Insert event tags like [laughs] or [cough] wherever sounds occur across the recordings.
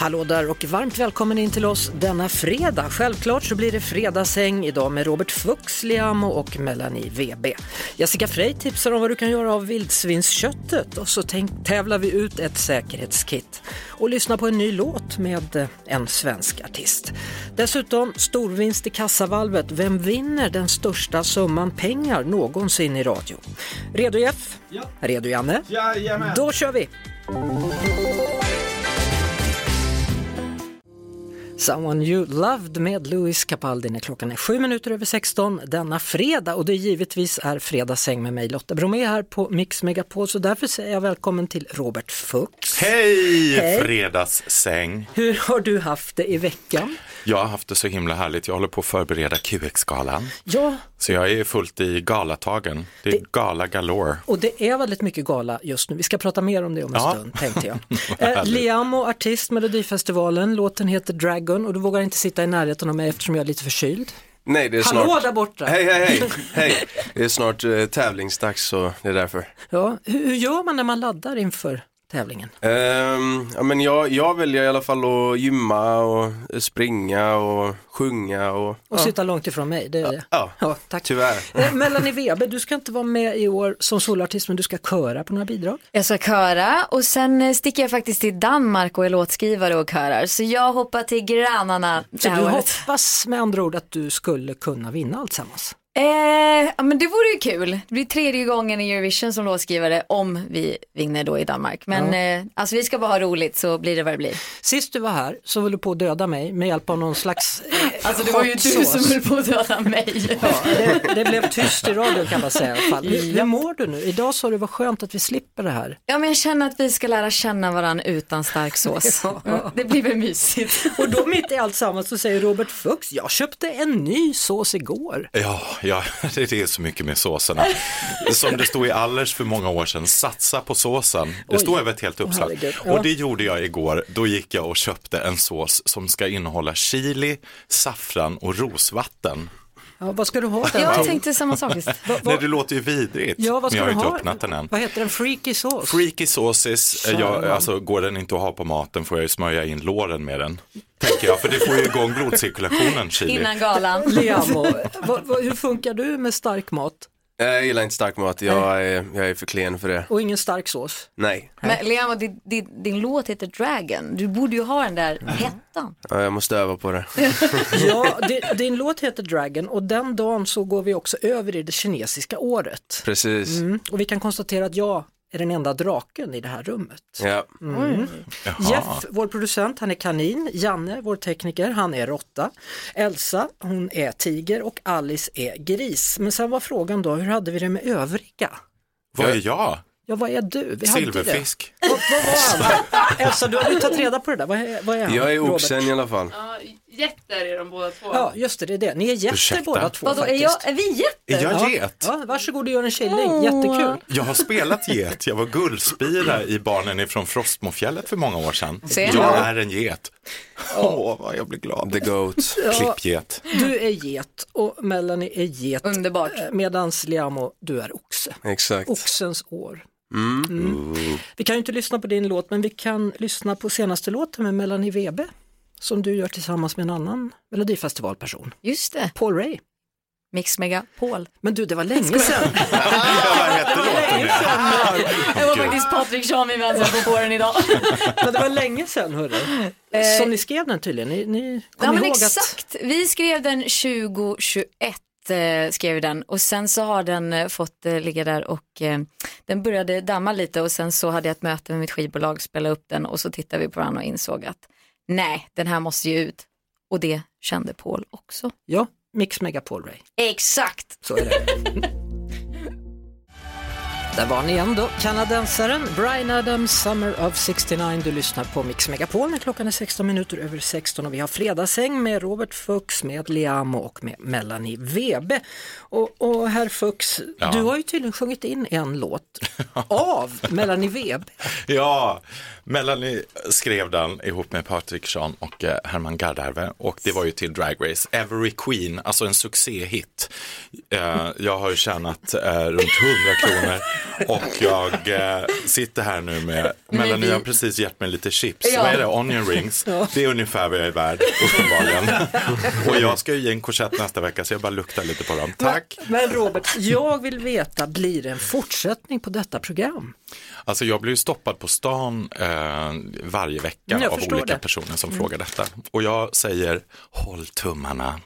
Hallå där och varmt välkommen in till oss denna fredag. Självklart så blir det fredagshäng idag med Robert Fuchs, Liamo och Melanie VB. Jessica Frey tipsar om vad du kan göra av vildsvinsköttet och så tävlar vi ut ett säkerhetskit och lyssnar på en ny låt med eh, en svensk artist. Dessutom storvinst i kassavalvet. Vem vinner den största summan pengar någonsin i radio? Redo Jeff? Ja. Redo Janne? Jajamän. Då kör vi! Someone You Loved med Louis Capaldi när klockan är sju minuter över 16 denna fredag och det givetvis är fredagssäng med mig Lotta Bromé här på Mix Megapol så därför säger jag välkommen till Robert Fuchs. Hej, Hej. fredagssäng. Hur har du haft det i veckan? Jag har haft det så himla härligt. Jag håller på att förbereda QX-galan. Ja, Så jag är fullt i galatagen. Det är Det- gala galore. och det är väldigt mycket gala just nu. Vi ska prata mer om det om en Ja. stund tänkte jag. [laughs] Eh. Liamo, artist Melodifestivalen, låten heter Dragon och du vågar inte sitta i närheten av mig eftersom jag är lite förkyld. Nej, det är Hallå snart... där borta! Hej, hej, hej, [laughs] hej. Det är snart eh, tävlingsdags så det är därför. Ja, hur, hur gör man när man laddar inför tävlingen? Ehm, ja, men jag, jag väljer i alla fall att gymma och springa och sjunga och... Och ja. sitta långt ifrån mig, det är det. Ja, Ja, tack. tyvärr. [laughs] Eh, Melanie Weber, du ska inte vara med i år som solartist men du ska köra på några bidrag. Jag ska köra och sen eh, sticker jag faktiskt till Danmark och är låtskrivare och körar. Så jag hoppar till grannarna det Så här du året. hoppas med andra ord att du skulle kunna vinna alltsammans. Eh, ja men det vore ju kul. Det blir tredje gången i Eurovision som låtskrivare om vi vinner då i Danmark. Men eh, alltså vi ska bara ha roligt så blir det vad det blir. Sist du var här så höll du på att döda mig med hjälp av någon slags eh, Alltså det var ju du som höll på att döda mig. Ja, det, det blev tyst i radion kan man säga i alla fall. Hur, hur mår du nu? Idag sa du vad skönt att vi slipper det här. Ja men jag känner att vi ska lära känna varandra utan stark sås. Ja. Mm, Det blir väl mysigt. Och då mitt i allt sammans så säger Robert Fuchs, jag köpte en ny sås igår. Ja, ja, [laughs] det är så mycket med såserna. Som det stod i Allers för många år sedan, satsa på såsen. Det Oj. står över ett helt uppslag. Och det gjorde jag igår. Då gick jag och köpte en sås som ska innehålla chili, saffran och rosvatten. Ja, vad ska du ha den Jag tänkte samma sak. [laughs] Nej, det låter ju vidrigt. Ja, vad ska jag har du inte ha? öppnat den än. Vad heter den? Freaky sås? Freaky sauces, jag, alltså går den inte att ha på maten får jag ju smörja in låren med den. Tänker jag, för det får ju igång blodcirkulationen chili. Innan galan. Liamo, vad, vad, hur funkar du med stark mat Jag gillar inte stark mat, jag är, jag är för klen för det. och ingen stark sås? Nej, Men Liam, din, din, din låt heter Dragon. Du borde ju ha den där hettan. ja, jag måste öva på det. [laughs] Ja, din, din låt heter Dragon och den dagen så går vi också över i det kinesiska året. Precis. Mm. Och vi kan konstatera att jag är den enda draken i det här rummet. Ja. Jaha. Jeff, vår producent, han är kanin. Janne, vår tekniker, han är råtta. Elsa, hon är tiger och Alice är gris. Men sen var frågan då, hur hade vi det med övriga? Vad är jag? Ja, vad är du? Vi. Silverfisk. Vad, vad var han? Elsa, du har ju tagit reda på det där. Vad är, vad är han? Jag är Robert? oxen i alla fall. Ja, jätter är de båda två. Ja, just det, det är det. Ni är jätter Ursäkta? båda två Vadå, är, faktiskt. jag, är vi jätter? Är jag Ja. get? Ja, varsågod och gör en killing, jättekul. Jag har spelat get. Jag var guldspira i Barnen ifrån Frostmofjället för många år sedan. Se. Jag är en get. Åh, vad jag blir glad. The goat. Klippget. Du är get och Melanie är get. Underbart. Medans Liamo, du är oxe. Exakt. Oxens år. Mm. Vi kan ju inte lyssna på din låt men vi kan lyssna på senaste låten med Melanie Webe som du gör tillsammans med en annan Melodifestivalperson, Just det, Paul Ray. Mix Megapol. Men du, det var länge sedan. [laughs] Vad hette låten nu? Det var faktiskt Patrik Tjami med som på den idag. [laughs] Men det var länge sedan hörru. Som ni skrev den tydligen. Ni, ni kom Ja men ihåg exakt, vi skrev den 2021 eh, skrev den och sen så har den eh, fått eh, ligga där och eh, den började damma lite och sen så hade jag ett möte med mitt skivbolag, spelade upp den och så tittade vi på den och insåg att nej, den här måste ju ut. Och det kände Paul också. ja, Mix Megapol Ray. Exakt! Så är det. [laughs] Där var ni igen då, kanadensaren Brian Adams, Summer of 69. Du lyssnar på Mix Megapol när klockan är 16 minuter över 16 och vi har fredagshäng med Robert Fuchs, med Liamo och med Melanie Webe. Och, och herr Fuchs, Ja. du har ju tydligen sjungit in en låt [laughs] av Melanie Webe. Ja, Melanie skrev den ihop med Patrik Sean och eh, Herman Gardarve och det var ju till Drag Race. Every Queen, alltså en succéhit. Eh, jag har ju tjänat eh, runt 100 kronor [laughs] och jag eh, sitter här nu med, Melanie vi- har precis gett mig lite chips. Ja. Vad är det? Onion rings. Det är ungefär vad jag är värd, uppenbarligen. och jag ska ju ge en korsett nästa vecka så jag bara luktar lite på dem. Tack. Men Robert, jag vill veta, blir det en fortsättning på detta program? Alltså jag blir ju stoppad på stan eh, varje vecka Jag av olika det. Mm. personer som frågar detta. Och jag säger håll tummarna.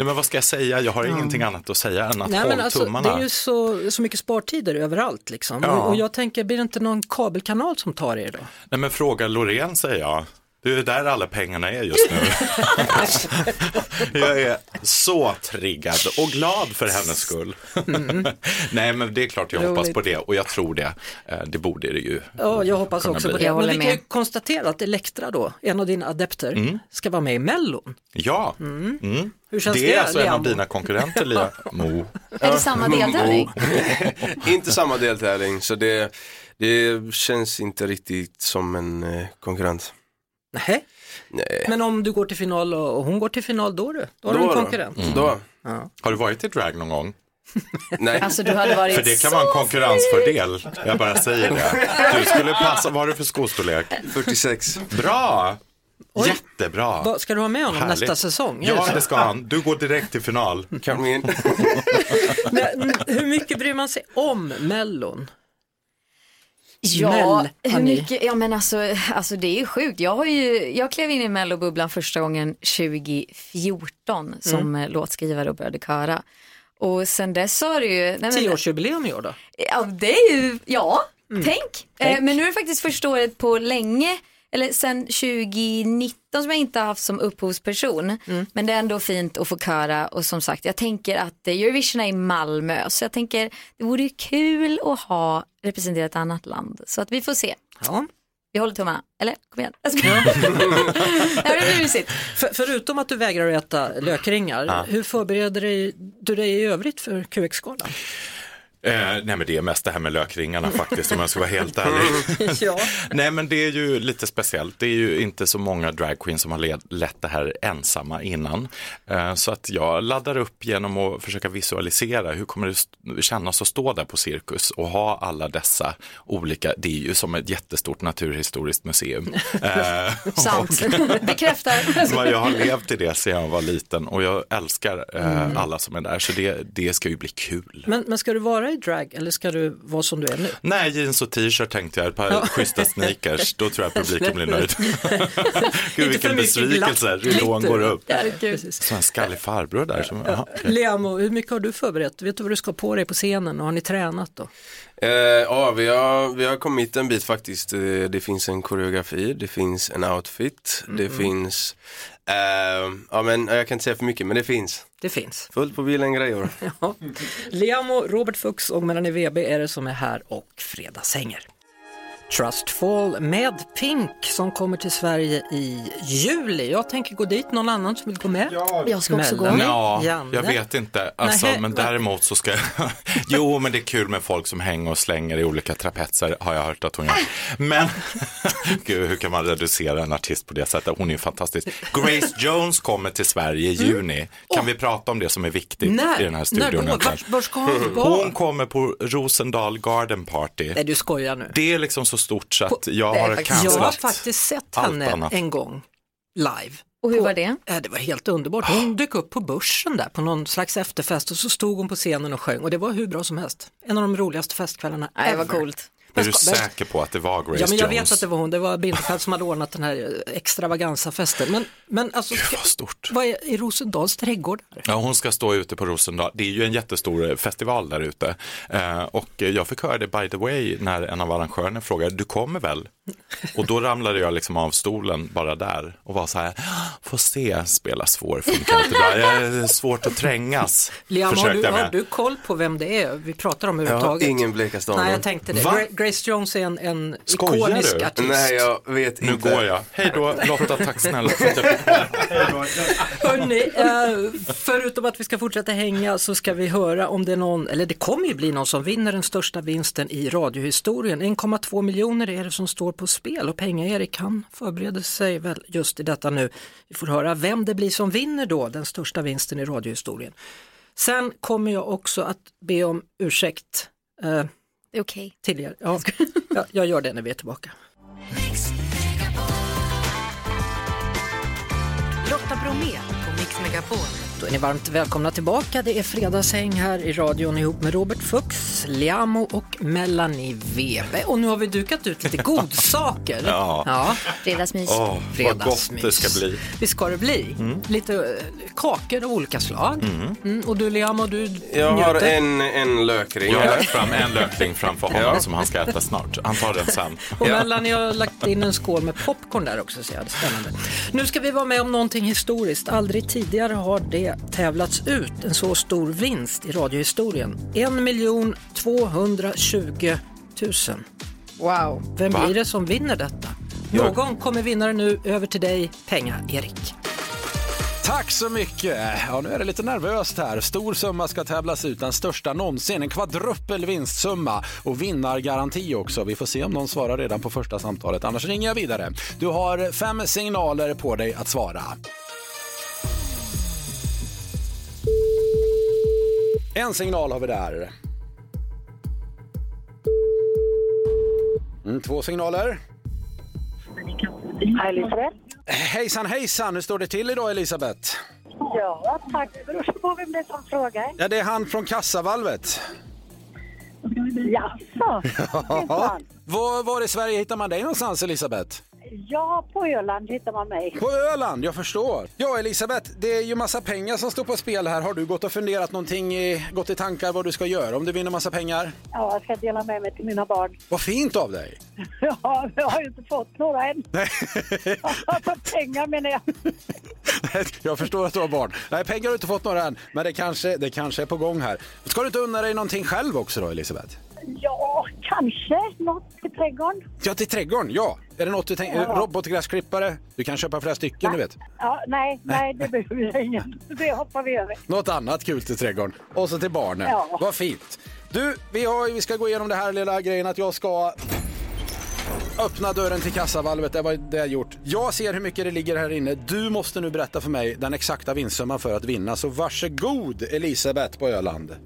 Nej men vad ska jag säga? Jag har ingenting annat att säga än att Nej, håll alltså, tummarna. det är ju så, så mycket spartider överallt liksom. Ja. Och, och jag tänker, blir det inte någon kabelkanal som tar er då? Nej men fråga Loreen säger jag. Det är där alla pengarna är just nu. [laughs] jag är så triggad och glad för hennes skull. Nej men det är klart jag hoppas Mm. Roligt. på det och jag tror det. Eh, Det borde det ju. Ja, jag hoppas också bli. på det. Jag Men vi kan ju med. konstatera att Elektra då, en av dina adepter, Mm. ska vara med i Mellon. Ja, Hur känns det? det är alltså en av Liam? dina konkurrenter Lia [laughs] Mo. Är det samma deltävling? [laughs] Inte samma deltävling, så det, det känns inte riktigt som en eh, konkurrent. Nej. Nej. Men om du går till final och hon går till final då du, då har du en konkurrent. Då? Har du varit i drag någon gång? [laughs] Nej. Alltså du hade varit För det kan vara en konkurrensfördel. Jag bara säger det. Du skulle passa, vad har du för skostorlek? 46. Bra! Jättebra. Vad, ska du ha med honom Härligt. nästa säsong? Ja, det ska han. Du går direkt till final. Count me in. Men, hur mycket bryr man sig om Mellon? Ja, Mell, hur mycket, ja men alltså, alltså det är ju sjukt. Jag, har ju, jag klev in i mellobubblan första gången 2014 som Mm. eh, låtskrivare och började köra. Och sen dess har det ju... Nej, Tioårsjubileum i år då? Ja, det är ju, ja, Mm. tänk. Eh, men nu är det faktiskt första året på länge, eller sen 2019 som jag inte har haft som upphovsperson. Mm. Men det är ändå fint att få köra och som sagt, jag tänker att Eurovision är i Malmö, så jag tänker det vore ju kul att ha representerat ett annat land. Så att vi får se. Ja. Vi håller tummarna, eller? Kom igen. Jag skojar. [laughs] det blir mysigt. För, förutom att du vägrar att äta lökringar, hur förbereder du dig i övrigt för QX-galan? Eh, nej men det är mest det här med lökringarna faktiskt om jag ska vara helt [laughs] ärlig. ja. [laughs] nej men det är ju lite speciellt. Det är ju inte så många dragqueens som har led- lett det här ensamma innan. Eh, så att jag laddar upp genom att försöka visualisera hur kommer det kännas att stå där på cirkus och ha alla dessa olika, det är ju som ett jättestort naturhistoriskt museum. [laughs] Eh, Sant. Bekräftar. Jag har levt i det sedan jag var liten och jag älskar eh, Mm. alla som är där så det, det ska ju bli kul. Men, men ska du vara i drag eller ska du vara som du är nu? Nej, jeans och t-shirt tänkte jag, ett par schyssta sneakers, då tror jag publiken blir nöjd. [laughs] Gud vilken besvikelse, ridån går upp. Så en skallig farbror där. Som, aha, okej. Liamo, hur mycket har du förberett? Vet du vad du ska på dig på scenen och har ni tränat då? Eh, ja, vi har, vi har kommit en bit faktiskt. Eh, Det finns en koreografi, det finns en outfit, det finns, eh, ja men jag kan inte säga för mycket men det finns. Det finns. Fullt på bilen grejer. [laughs] Ja. Liamo, Robert Fuchs och Melanie Webe är det som är här och fredagshänger. Trustfall med Pink som kommer till Sverige i juli. Jag tänker gå dit, någon annan som vill gå med? Jag ska också gå. Melanie, Ja, Janne. jag vet inte. Alltså, Nej, men däremot så ska jag... [laughs] Jo, men det är kul med folk som hänger och slänger i olika trapetser, har jag hört att hon gör. Men, [laughs] gud, hur kan man reducera en artist på det sättet? Hon är ju fantastisk. Grace Jones kommer till Sverige i juni. Kan vi prata om det som är viktigt När, i den här när studion? då? egentligen? Var, var ska hon vara? Hon kommer på Rosendal Garden Party. Nej, du skojar nu. Det är liksom så stort så att jag har faktiskt. Jag har faktiskt sett henne en gång live. Och hur var det? Ja, det var helt underbart. Hon dök upp på börsen där på någon slags efterfest och så stod hon på scenen och sjöng och det var hur bra som helst. En av de roligaste festkvällarna Nej, vad ever. coolt. Är du säker på att det var Grace Ja, men jag Jones? vet att det var hon. Det var Bindefeld som hade ordnat den här extravaganza-festen. Men, men alltså, Gud vad stort. vad är i Rosendals trädgård? Där? Ja, hon ska stå ute på Rosendal. Det är ju en jättestor eh, festival där ute. Eh, och jag fick höra det by the way när en av arrangörerna frågade, du kommer väl? Och då ramlade jag liksom av stolen bara där och var så här, får se, spela svår, funkar inte bra, är svårt att trängas. Liam, har du, har du koll på vem det är vi pratar om Jag har överhuvudtaget? ingen blekaste Nej, aning. jag tänkte det. Va? Gra- Grace Jones är en, en Skojar ikonisk du? artist. Nej, jag vet Nu inte. går jag. Hej då, Lotta, tack snälla för att jag fick Hörrni, eh, förutom att vi ska fortsätta hänga så ska vi höra om det är någon, eller det kommer ju bli någon som vinner den största vinsten i radiohistorien. 1,2 miljoner är det som står på spel och Penga-Erik han förbereder sig väl just i detta nu. Vi får höra vem det blir som vinner då den största vinsten i radiohistorien. Sen kommer jag också att be om ursäkt eh, okej. till er. Ja, jag, jag gör det när vi är tillbaka. Lotta Bromé på Mix Megapol. Då är ni varmt välkomna tillbaka. Det är fredagshäng här i radion ihop med Robert Fuchs, Liamo och Melanie Webe. Och nu har vi dukat ut lite godsaker. [laughs] Ja. ja Fredagsmys. Åh, vad gott det ska bli. Visst ska det bli. Lite eh, kakor av olika slag. Mm. Och du Liamo, du Jag har njuter. en, en lökring. Jag har lagt fram en lökring framför honom Ja. som han ska äta snart. Han tar den sen. [laughs] Och Ja. Melanie har lagt in en skål med popcorn där också, ser jag. Det är spännande. Nu ska vi vara med om någonting historiskt. Aldrig tidigare har det tävlats ut en så stor vinst i radiohistorien. 1 220 000. Wow. Vem Va? blir det som vinner detta? Någon kommer vinnare nu. Över till dig, Penga-Erik. Tack så mycket! Ja, nu är det lite nervöst här. Stor summa ska tävlas ut, den största någonsin. En kvadruppel vinstsumma och vinnargaranti också. Vi får se om någon svarar redan på första samtalet, annars ringer jag vidare. Du har fem signaler på dig att svara. En signal har vi där. Mm, två signaler. Elisabeth? Hejsan hejsan, hur står det till idag Elisabeth? Ja, tack. Det beror på vem det är som frågar. Ja, det är han från kassavalvet. Jaså? [laughs] Minsann. Var, var i Sverige hittar man dig någonstans Elisabeth? Ja, på Öland hittar man mig. På Öland, jag förstår. Ja Elisabeth, det är ju massa pengar som står på spel här. Har du gått och funderat någonting, gått i tankar vad du ska göra om du vinner massa pengar? Ja, jag ska dela med mig till mina barn. [laughs] Vad fint av dig! Ja, jag har ju inte fått några än. Alltså pengar menar jag. jag förstår att du har barn. Nej, pengar har du inte fått några än, men det kanske, det kanske är på gång här. Ska du inte unna dig någonting själv också då Elisabeth? Ja, kanske något i trädgården. Ja, till trädgården, ja. Är det något du tänker? Ja. Robotgräsklippare? Du kan köpa flera stycken, du vet. Ja, nej, nej, det behöver jag ingen. Det hoppar vi över. Något annat kul till trädgården. Och så till barnen. Ja. Vad fint. Du, vi, har, vi ska gå igenom det här lilla grejen att jag ska öppna dörren till kassavalvet. Det var det jag gjort. Jag ser hur mycket det ligger här inne. Du måste nu berätta för mig den exakta vinstsumman för att vinna. Så varsågod Elisabeth på Öland.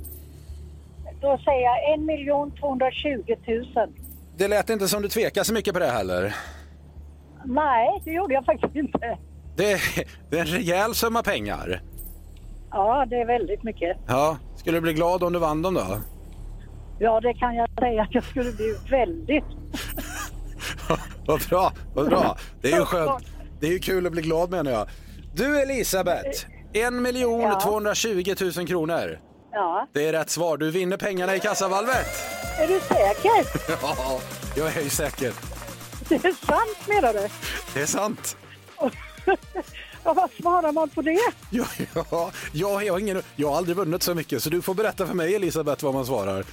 Då säger jag 1 220 000. Det lät inte som du tvekade så mycket på det heller. Nej, det gjorde jag faktiskt inte. Det är, det är en rejäl summa pengar. Ja, det är väldigt mycket. Ja, skulle du bli glad om du vann dem då? Ja, det kan jag säga att jag skulle bli väldigt. [laughs] Vad bra, vad bra. Det är ju skönt. Det är ju kul att bli glad menar jag. Du Elisabeth, 1 miljon Ja. 220 000 kronor. Ja, Det är rätt svar. Du vinner pengarna i kassavalvet. Är du säker? [laughs] Ja, jag är ju säker. Det är sant menar du? Det är sant. [laughs] Ja, vad svarar man på det? Ja, ja, jag, har ingen, jag har aldrig vunnit så mycket så du får berätta för mig Elisabeth vad man svarar.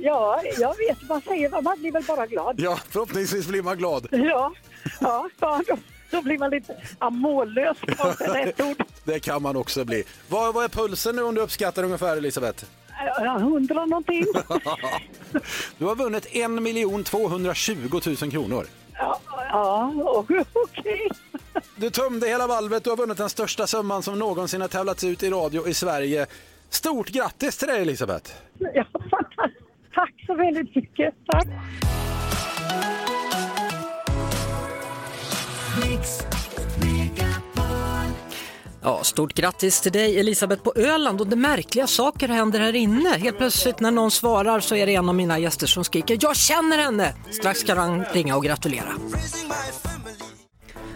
Ja, jag vet man säger, man blir väl bara glad. Ja, förhoppningsvis blir man glad. [laughs] Ja, ja, ja då, då blir man lite ja, mållös. det. Det kan man också bli. Vad, vad är pulsen nu om du uppskattar ungefär Elisabeth? Hundra någonting. [laughs] Du har vunnit 1 miljon 220 000 kronor. Ja, ja okej. Du tömde hela valvet, du har vunnit den största summan som någonsin har tävlats ut i radio i Sverige. Stort grattis till dig Elisabeth! Ja, tack så väldigt mycket. Tack. Ja, stort grattis till dig Elisabeth på Öland och det märkliga saker händer här inne. Helt plötsligt när någon svarar så är det en av mina gäster som skriker “Jag känner henne!” Strax ska han ringa och gratulera.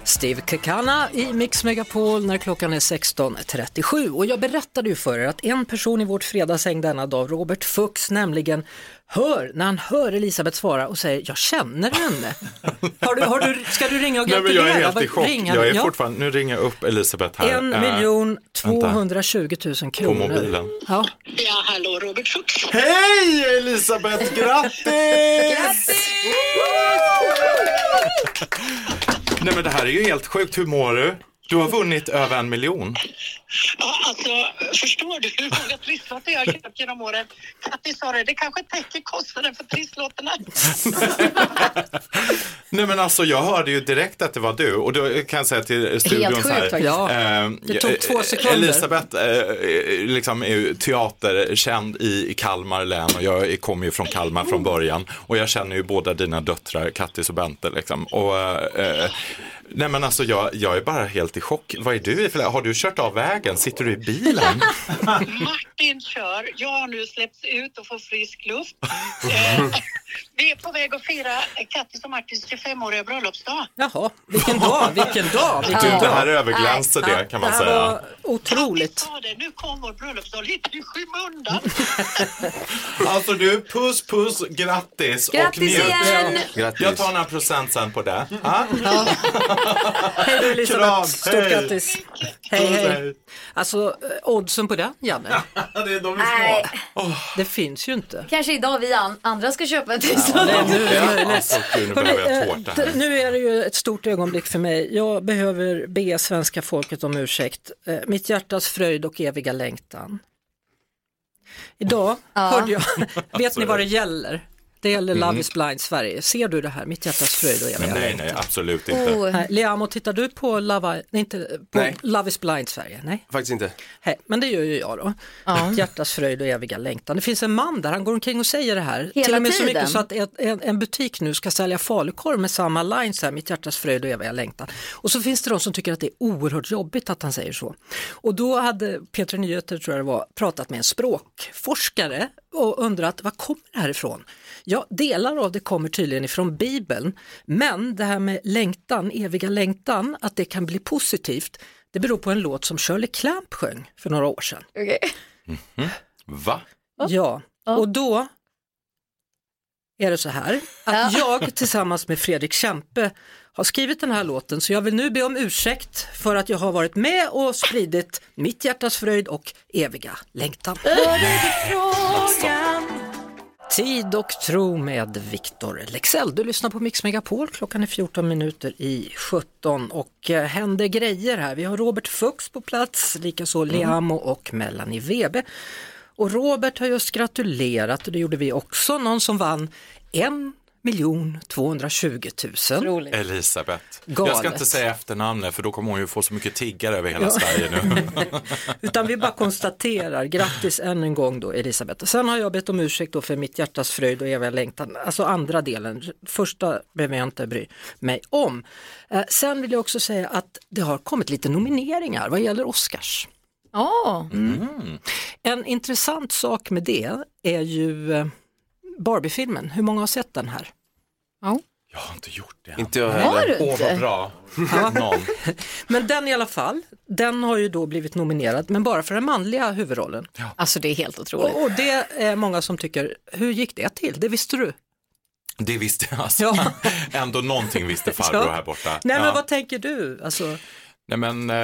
Steve Kekana i Mix Megapol när klockan är 16.37 och jag berättade ju för er att en person i vårt fredagshäng denna dag, Robert Fuchs, nämligen hör, när han hör Elisabeth svara och säger jag känner henne. [laughs] Har du, har du, ska du ringa och Nej, gratulera? jag är helt i chock. ring Jag är Ja. fortfarande, nu ringer jag upp Elisabeth här. En Eh, miljon vänta. 220 000 kronor. mobilen. Ja. Ja, hallå Robert Fuchs. Hej Elisabeth, grattis! Nej men det här är ju helt sjukt, hur mår du? Du har vunnit över en miljon. Ja, alltså, förstår du hur många trisslåtar jag har köpt genom åren? Kattis sa det, det kanske täcker kostnaden för trisslåtarna. [laughs] Nej men alltså jag hörde ju direkt att det var du och då kan jag säga till studion Helt så här. sjukt faktiskt. Ja, eh, det tog två eh, sekunder. Elisabeth eh, liksom är ju teaterkänd i, i Kalmar län och jag kommer ju från Kalmar från början och jag känner ju båda dina döttrar, Kattis och Bente liksom. Och, eh, nej men alltså jag, jag är bara helt i chock. Vad är du i för Har du kört av vägen? Sitter du i bilen? [laughs] Martin kör, jag har nu släppts ut och får frisk luft. Eh, [laughs] vi är på väg att fira Kattis och Martins 25-åriga bröllopsdag. Jaha, vilken dag, [laughs] vilken dag, vilken Du, dag. det här överglänser det kan man det här säga. var otroligt. Det, nu kom vår bröllopsdag lite i skymundan. Alltså du, puss puss, grattis, och Grattis njut. igen! Grattis. Jag tar några procent sen på det. Ah? Hej då Elisabeth, Kram, stort hej. grattis. Hej, hej. Alltså eh, oddsen på den, Janne, [laughs] Det är de Nej, det finns ju inte. kanske idag vi an- andra ska köpa en Det trisslott. är nu är. Alltså, nu tårta eh, nu är det ju ett stort ögonblick för mig. Jag behöver be svenska folket om ursäkt. Eh, Mitt hjärtas fröjd och eviga längtan. Idag hörde jag, [laughs] vet ni vad det gäller? Det gäller Love is blind Sverige. Ser du det här? Mitt hjärtas fröjd och eviga nej, nej, absolut inte. Oh. Nej, Liamo, tittar du på Love, inte, på Nej. Love is blind Sverige? Nej. Faktiskt inte. Hej, men det gör ju jag då. Hjärtas fröjd och eviga längtan. Det finns en man där, han går omkring och säger det här. Hela Till och med så tiden. mycket så att en, en butik nu ska sälja falukorv med samma line, så här, mitt hjärtas fröjd och eviga längtan. Och så finns det de som tycker att det är oerhört jobbigt att han säger så. Och då hade Peter Nyheter, tror jag det var, pratat med en språkforskare och undrat, var kommer det här ifrån? Ja, delar av det kommer tydligen ifrån Bibeln, men det här med längtan, eviga längtan, att det kan bli positivt, det beror på en låt som Shirley Clamp sjöng för några år sedan. Okej. Va? Ja, och då är det så här att Ja. jag tillsammans med Fredrik Kempe har skrivit den här låten så jag vill nu be om ursäkt för att jag har varit med och spridit mitt hjärtas fröjd och eviga längtan. Tid och tro med Viktor Lexell. Du lyssnar på Mix Megapol, klockan är 14 minuter i 17 och eh, händer grejer här. Vi har Robert Fuchs på plats, likaså Liamo och Melanie Webe. Och Robert har just gratulerat och det gjorde vi också, någon som vann en miljon 220 000. Elisabeth. Galet. Jag ska inte säga efternamnet för då kommer hon ju få så mycket tiggare över hela Ja. Sverige nu. [laughs] Utan vi bara konstaterar, grattis än en gång då Elisabeth. Sen har jag bett om ursäkt då för mitt hjärtas fröjd och eviga längtan, alltså andra delen. Första behöver jag inte bry mig om. Eh, sen vill jag också säga att det har kommit lite nomineringar vad gäller Oscars. Ja, En intressant sak med det är ju eh, Barbie-filmen, hur många har sett den här? Jag har inte gjort det. Inte jag heller. du Åh, vad bra. [laughs] Någon. [laughs] Men den i alla fall, den har ju då blivit nominerad, men bara för den manliga huvudrollen. Alltså det är helt otroligt. Och, och det är många som tycker, hur gick det till? Det visste du? Det visste jag alltså. Ja. [laughs] Ändå någonting visste farbror Ja. här borta. Nej men Ja. vad tänker du? Alltså, Nej, men, eh,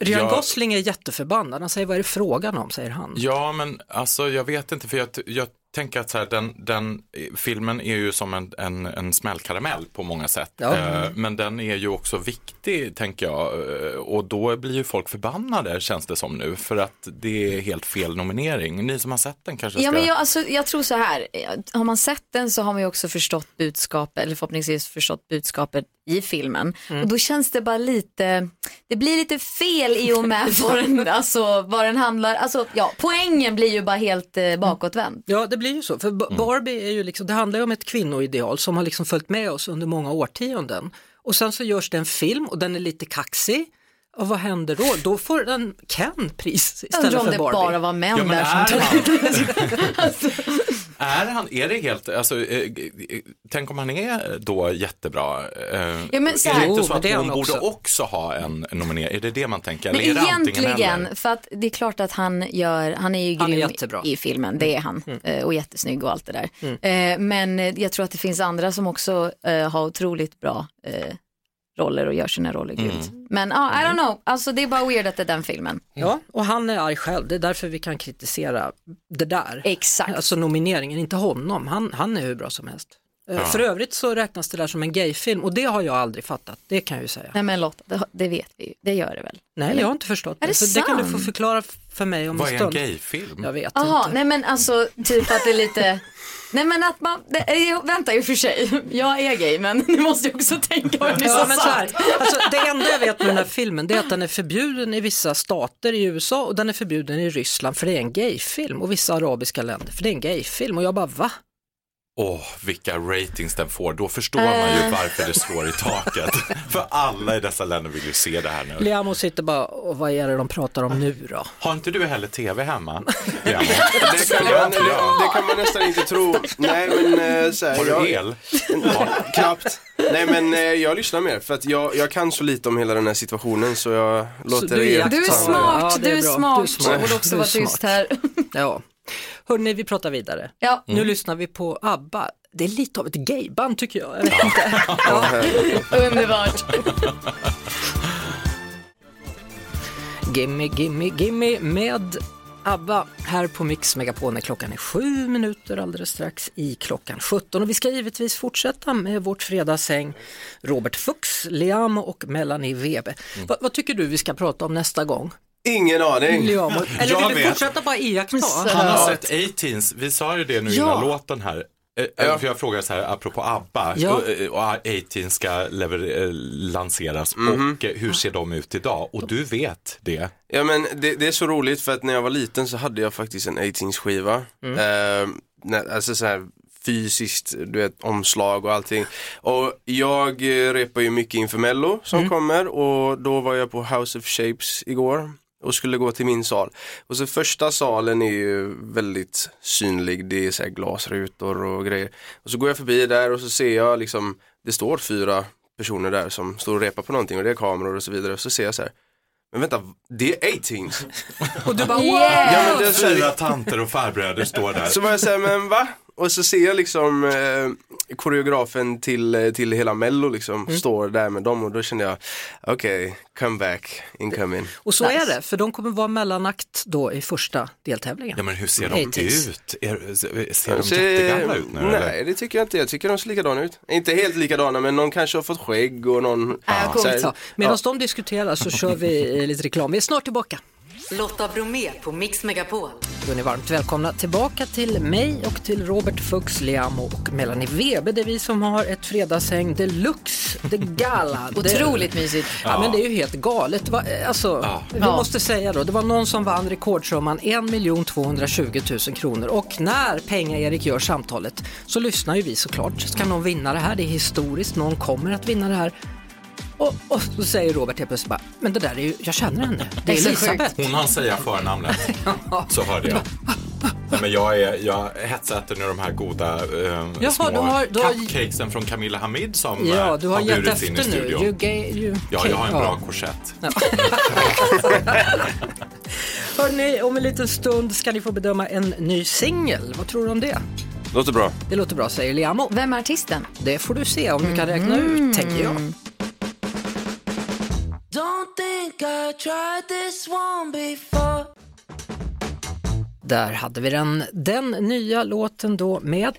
Ryan jag- Gosling är jätteförbannad, han säger vad är det frågan om, säger han. Ja, men alltså jag vet inte för jag, jag tänker att så här, den, den filmen är ju som en, en, en smällkaramell på många sätt. Ja. Eh, men den är ju också viktig, tänker jag. Eh, och då blir ju folk förbannade, känns det som nu. För att det är helt fel nominering. Ni som har sett den kanske Ja, ska... men jag, alltså, jag tror så här, har man sett den så har man ju också förstått budskapet, eller förhoppningsvis förstått budskapet i filmen. Och då känns det bara lite, det blir lite fel i och med [laughs] vad den, alltså, vad den handlar, alltså ja, poängen blir ju bara helt eh, bakåtvänd. Ja, det blir ju så. För Mm. Barbie är ju liksom, det handlar ju om ett kvinnoideal som har liksom följt med oss under många årtionden. Och sen så görs det en film och den är lite kaxig. Och vad händer då? Då får den Ken pris Jag undrar istället om för det Barbie. bara var män Ja, men där är som tog han, [laughs] Är, han, är det helt, alltså, eh, eh, tänk om han är då jättebra? Eh, Ja, men så är här- det inte så att är hon han borde också. ha en nominering? Är det det man tänker? Men Eller är egentligen, för att det är klart att han gör, han är ju Han är grym jättebra. i filmen, det är han. Mm. Och jättesnygg och allt det där. Eh, Men jag tror att det finns andra som också har otroligt bra roller och gör sina roller grymt. Mm. Men ja, I don't know, alltså det är bara weird att det är den filmen. Ja, och han är arg själv. Det är därför vi kan kritisera det där. Exakt. Alltså nomineringen, inte honom. Han, han är hur bra som helst. Eh, Ja. För övrigt så räknas det där som en gayfilm och det har jag aldrig fattat. Det kan jag ju säga. Nej men Lotta, det, det vet vi ju, det gör det väl? Nej, Eller? jag har inte förstått Är det Så det kan du få sant? förklara för mig om Vad en är en stund. gayfilm? Jag vet Jaha, inte. nej men alltså typ att det är lite, nej men att man, det, är- vänta i och för sig, jag är gay men [laughs] ni måste ju också tänka vad ni Ja, men så här, alltså, det enda jag vet med den här filmen det är att den är förbjuden i vissa stater i USA och den är förbjuden i Ryssland för det är en gayfilm och vissa arabiska länder för det är en gayfilm och jag bara va? Åh, vilka ratings den får. Då förstår man ju Eh. varför det slår i taket. [laughs] För alla i dessa länder vill ju se det här nu. Liamo sitter bara och vad är det de pratar om nu då? Har inte du heller tv hemma? [laughs] Ja. Det kan, man, det, det kan man nästan inte tro. Nej men eh, så här, Har jag, du el? [laughs] Knappt. Nej men eh, jag lyssnar mer för att jag, jag kan så lite om hela den här situationen så jag låter du är er Du är smart, Ja, det är du är smart. Du är smart. Jag borde också Du vara tyst här. Ja. Hörni, vi pratar vidare. Ja. Nu lyssnar vi på ABBA. Det är lite av ett gayband tycker jag. jag. [laughs] Ja. [laughs] Underbart. Gimme, gimme, gimme med ABBA här på Mix Megapol när klockan är sju minuter alldeles strax i klockan 17 och vi ska givetvis fortsätta med vårt fredagshäng Robert Fuchs, Liamo och Melanie Webe. Va, vad tycker du vi ska prata om nästa gång? Ingen aning. Eller vill du vet. fortsätta bara iaktta? Han har sett A-Teens, vi sa ju det nu Ja. innan låten här. Eh, Ja. För jag frågar så här, apropå ABBA, Ja. och, eh, och A-Teens ska lever, eh, lanseras Mhm. och eh, hur ser de ut idag? Och du vet det. Ja men det, det är så roligt för att när jag var liten så hade jag faktiskt en 18 skiva. Mm. Eh, alltså så här fysiskt, du vet omslag och allting. Och jag eh, repar ju mycket inför mello som Mm. kommer och då var jag på House of Shapes igår och skulle gå till min sal. Och så första salen är ju väldigt synlig, det är så här glasrutor och grejer. Och så går jag förbi där och så ser jag liksom, det står fyra personer där som står och repar på någonting och det är kameror och så vidare. Och så ser jag så här, men vänta, det är 18 Och du bara Yeah. Ja, men det är så här- Fyra tanter och farbröder står där. Så var jag såhär, men va? Och så ser jag liksom eh, koreografen till, eh, till hela mello liksom Mm. står där med dem och då kände jag, okej, come back, incoming. Och så är det, för de kommer vara mellanakt då i första deltävlingen. Ja men hur ser de 80s. ut? Är, ser de jättegamla ut nu nej, eller? det tycker jag inte. Jag tycker de ser likadana ut. Inte helt likadana, men någon kanske har fått skägg och någon... Så här- Ja, Medan de diskuterar så kör vi eh, lite reklam. Vi är snart tillbaka. Lotta Bromé på Mix Megapol. Då är ni varmt välkomna tillbaka till mig och till Robert Fuchs, Liamo och Melanie Webe. Det är vi som har ett fredagshäng deluxe, the gala. [laughs] Det- Otroligt mysigt. Ja, men det är ju helt galet. Eh, Alltså, Vi Ja. måste säga då, det var någon som vann rekordsumman 1 220 000 kronor och när Penga-Erik gör samtalet så lyssnar ju vi såklart. Ska någon vinna det här? Det är historiskt, någon kommer att vinna det här. Och, och så säger Robert helt plötsligt bara, men det där är ju, jag känner henne, det är Elisabeth. Hon hann säga förnamnet. [laughs] Så hörde jag. Nej, men jag, är, jag hetsäter nu de här goda eh, Jaha, små du har- du har- cupcakesen från Camilla Hamid som Ja, eh, du har gett burits in i efter nu. studion. You gay, you Ja, jag har en ja. bra korsett. [laughs] Hörrni, om en liten stund ska ni få bedöma en ny singel. Vad tror du om det? Låter bra. Det låter bra, säger Liamo. Vem är artisten? Det får du se om du kan räkna ut, tänker jag. Där hade vi den, den nya låten då med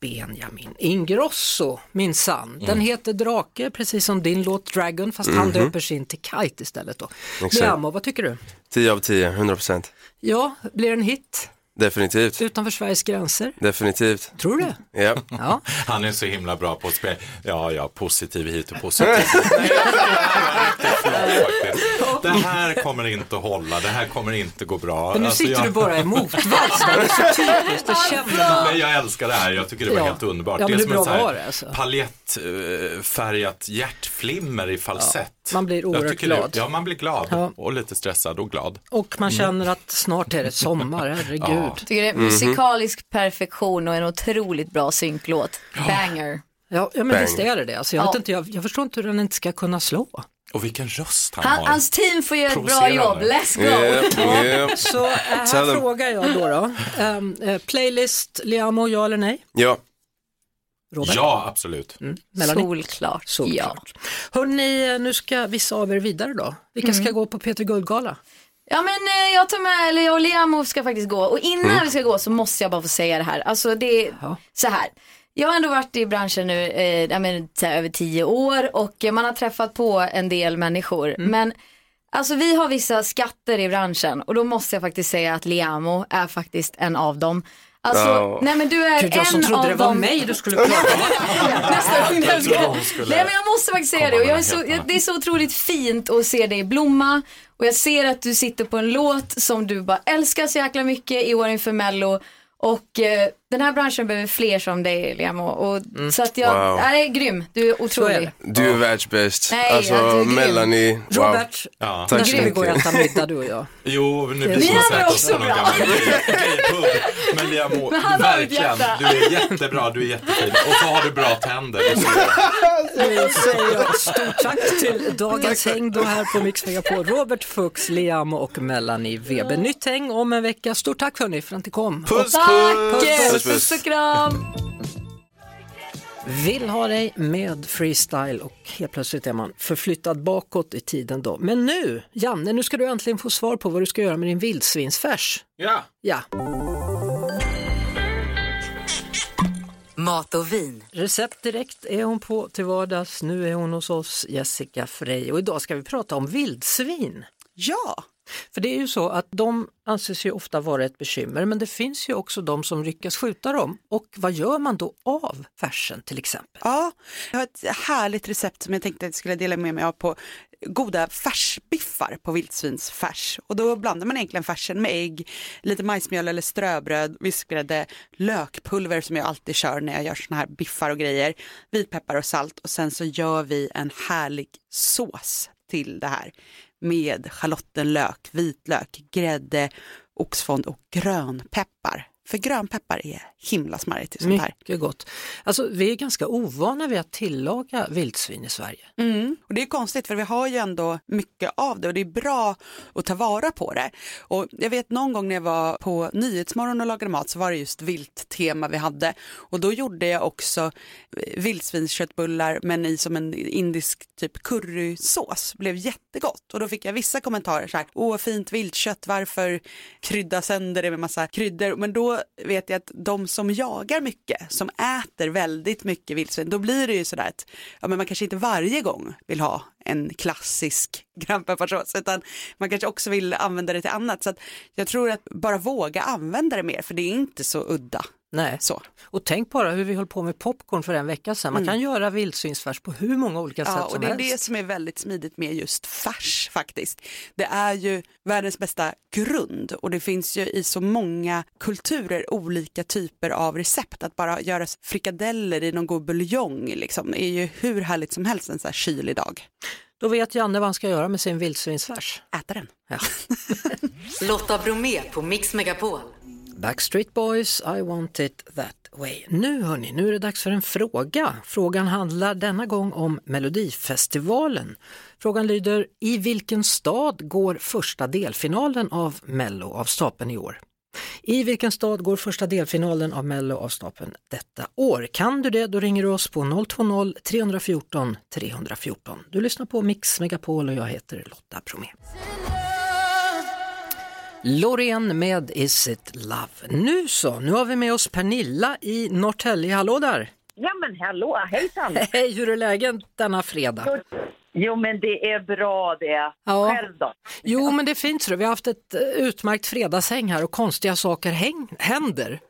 Benjamin Ingrosso, minsann. Den heter Drake, precis som din låt Dragon, fast han döper sin till Kite istället då. Exakt. Liamo, vad tycker du? 10 av 10, 100%. Ja, blir det en hit Definitivt. utanför Sveriges gränser? Definitivt. Tror du det? Ja. Ja. [laughs] Han är så himla bra på att spela. Ja, ja, positiv hit och positiv. [laughs] Nej, tycker det här [laughs] kommer inte att hålla, det här kommer inte gå bra. Men nu Alltså, sitter jag- du bara i motvalls det är så typiskt, det känner man. Men jag älskar det här, jag tycker det var Ja. helt underbart. Ja, det är som ett alltså? palettfärgat hjärtflimmer i falsett. Man blir oerhört glad. Det, ja, man blir glad Ja. och lite stressad och glad. Och man känner att snart är det sommar, [laughs] herregud. Ja. Tycker det är Mhm. musikalisk perfektion och en otroligt bra synklåt. Banger. Ja, ja men Bang. visst är det det. Alltså, jag, Ja. vet inte, jag, jag förstår inte hur den inte ska kunna slå. Och vilken röst han, Han, har. hans team får göra ett bra jobb, let's go! Yep, [laughs] yep. Så Tell här frågar jag då. då. Eh, playlist, Liamo, ja eller nej? Ja. Robert? Ja, absolut. Mm. Melanie? Solklart. Solklart. Hörrni, nu ska vissa av er vidare då. Vilka ska gå på Peter Guldgala? Ja men eh, jag tar med, eller jag och Liamo ska faktiskt gå och innan Mm. vi ska gå så måste jag bara få säga det här. Alltså det är så här. Jag har ändå varit i branschen nu eh, jag menar, här, över tio år och eh, man har träffat på en del människor. Mm. Men alltså vi har vissa skatter i branschen och då måste jag faktiskt säga att Liamo är faktiskt en av dem. Alltså, Ja. nej men du är Gud, jag som en trodde av det var dem. mig du skulle prata [laughs] Nästa gång jag trodde ska. Nej men jag måste faktiskt säga det och jag är så, jag, det är så otroligt fint att se dig blomma och jag ser att du sitter på en låt som du bara älskar så jäkla mycket i år inför mello och eh, den här branschen behöver fler som dig Liamo och så att jag, Wow. nej, det är grym, du är otrolig. Du är världsbäst. Nej, alltså ja, du är grym. Melanie, wow. Robert, Ja. Tack så ska vi gå och mycket. äta middag du och jag? [laughs] Jo, nu blir som är också på någon bra. Men [laughs] ett verkligen, du är jättebra, du är jättefin. Och så har du bra tänder. Och Nu säger jag [laughs] stort tack till dagens häng då här på Mix Megapol. Robert Fuchs, Liam och Melanie Weber. Nytt häng om en vecka. Stort tack hörni för att ni kom. Puss, Tack! Puss, puss. Puss och kram! Vill ha dig med freestyle och helt plötsligt är man förflyttad bakåt i tiden då. Men nu, Janne, nu ska du äntligen få svar på vad du ska göra med din vildsvinsfärs. Ja. Ja. Mat och vin. Recept direkt är hon på till vardags. Nu är hon hos oss, Jessica Frey. Och idag ska vi prata om vildsvin. Ja. För det är ju så att de anses ju ofta vara ett bekymmer, men det finns ju också de som lyckas skjuta dem. Och vad gör man då av färsen till exempel? Ja, jag har ett härligt recept som jag tänkte att jag skulle dela med mig av på goda färsbiffar på vildsvinsfärs. Och då blandar man egentligen färsen med ägg, lite majsmjöl eller ströbröd, vispgrädde, lökpulver som jag alltid kör när jag gör såna här biffar och grejer, vitpeppar och salt och sen så gör vi en härlig sås till det här med schalottenlök, vitlök, grädde, oxfond och grönpeppar. För grönpeppar är himla smarrigt till sånt här. Mycket gott. Alltså, vi är ganska ovana vid att tillaga vildsvin i Sverige. Mm. Och det är konstigt för vi har ju ändå mycket av det och det är bra att ta vara på det. Och jag vet någon gång när jag var på Nyhetsmorgon och lagade mat så var det just vilttema vi hade och då gjorde jag också eh, vildsvinsköttbullar men i som en indisk typ currysås. Blev jättegott och då fick jag vissa kommentarer så här, åh fint viltkött, varför krydda sönder det med massa kryddor? Men då vet jag att de som jagar mycket, som äter väldigt mycket vildsvin, då blir det ju sådär att ja, men man kanske inte varje gång vill ha en klassisk [laughs] grönpepparsås utan man kanske också vill använda det till annat. Så att jag tror att bara våga använda det mer för det är inte så udda. Nej. Så. Och tänk bara hur vi höll på med popcorn för en vecka sedan. Man Mm. kan göra vildsvinsfärs på hur många olika sätt Ja, och som det är helst. det som är väldigt smidigt med just färs faktiskt. Det är ju världens bästa grund och det finns ju i så många kulturer olika typer av recept. Att bara göra frikadeller i någon god buljong liksom, är ju hur härligt som helst en så här kylig dag. Då vet Janne vad han ska göra med sin vildsvinsfärs. Äta den. Ja. [laughs] Lotta Bromé på Mix Megapol. Backstreet Boys, I want it that way. Nu hörni, nu är det dags för en fråga. Frågan handlar denna gång om Melodifestivalen. Frågan lyder, i vilken stad går första delfinalen av Mello av stapeln i år? I vilken stad går första delfinalen av Mello av stapeln detta år? Kan du det, då ringer du oss på 020-314 314. Du lyssnar på Mix Megapol och jag heter Lotta Bromé. Loreen med Is it love. Nu så, nu har vi med oss Pernilla i Norrtälje. Hallå där! Ja men hallå, hejsan! [laughs] Hej, hur är läget denna fredag? Jo men det är bra det. Ja. Själv då? Jo, men det är fint. Så vi har haft ett eh, utmärkt fredagshäng här och konstiga saker häng, händer.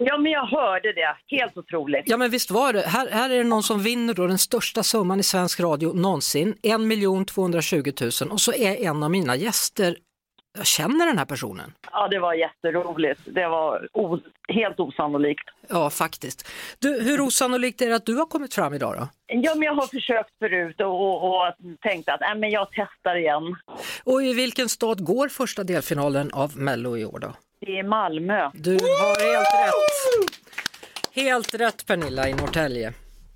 Ja men jag hörde det, helt otroligt. Ja, men visst var det. Här, här är det någon som vinner då den största summan i svensk radio någonsin, 1 220 000 och så är en av mina gäster jag känner den här personen. Ja, det var jätteroligt. Det var helt osannolikt. Ja, faktiskt. Du, hur osannolikt är det att du har kommit fram idag då? Ja, men jag har försökt förut och, och, och tänkt att äh, men jag testar igen. Och i vilken stad går första delfinalen av Mello i år då? Det är Malmö. Du har helt rätt. Helt rätt Pernilla i Norrtälje.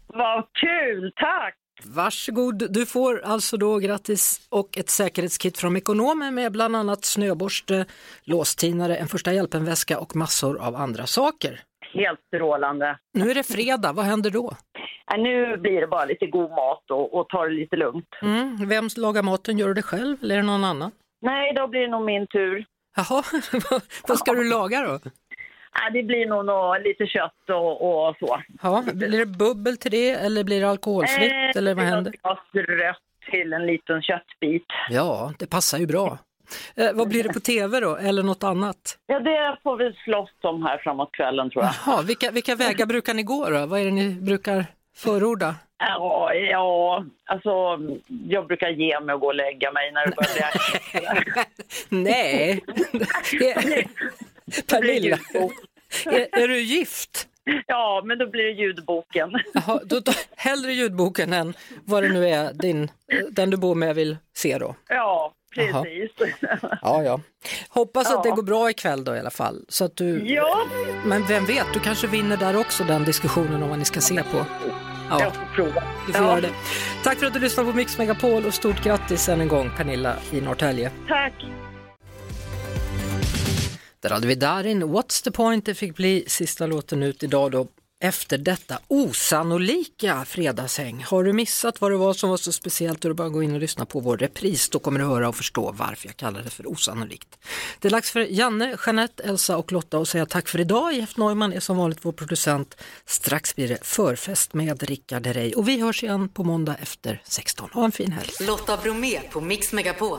Vad kul, tack! Varsågod, du får alltså då grattis och ett säkerhetskit från Mekonomen med bland annat snöborste, låstinare, en första hjälpen-väska och massor av andra saker. Helt strålande. Nu är det fredag, vad händer då? Äh, nu blir det bara lite god mat och, och ta det lite lugnt. Mm, vem lagar maten? Gör du det själv eller är det någon annan? Nej, då blir det nog min tur. Jaha, [laughs] vad ska du laga då? Äh, det blir nog nå- lite kött och, och så. Ja, blir det bubbel till det eller blir det alkoholfritt Eh, eller vad händer? glas rött till en liten köttbit. Ja, det passar ju bra. Eh, vad blir det på tv då eller något annat? Ja, det får vi slåss om här framåt kvällen tror jag. Jaha, vilka, vilka vägar brukar ni gå då? Vad är det ni brukar förorda? Ja, ja, alltså jag brukar ge mig och gå och lägga mig när det börjar bli [laughs] Nej, [laughs] Pernilla, [laughs] är, är du gift? Ja, men då blir det ljudboken. Jaha, då, då, hellre ljudboken än vad det nu är din, den du bor med vill se då? Ja, Jaha. precis. Ja, ja. Hoppas att det Ja. går bra ikväll då i alla fall. Så att du... Ja. Men vem vet, du kanske vinner där också den diskussionen om vad ni ska se på. Ja, Jag får prova. du får Ja. göra det. Tack för att du lyssnade på Mix Megapol och stort grattis än en gång Pernilla i Norrtälje. Tack. Där hade vi Darin, What's the point? Det fick bli sista låten ut idag då efter detta osannolika fredagshäng. Har du missat vad det var som var så speciellt då är det bara att gå in och lyssna på vår repris. Då kommer du höra och förstå varför jag kallar det för osannolikt. Det är dags för Janne, Jeanette, Elsa och Lotta att säga tack för idag. Jeff Neumann är som vanligt vår producent. Strax blir det förfest med Rickard Herrey och vi hörs igen på måndag efter 16. Ha en fin helg. Lotta Bromé på Mix Megapol.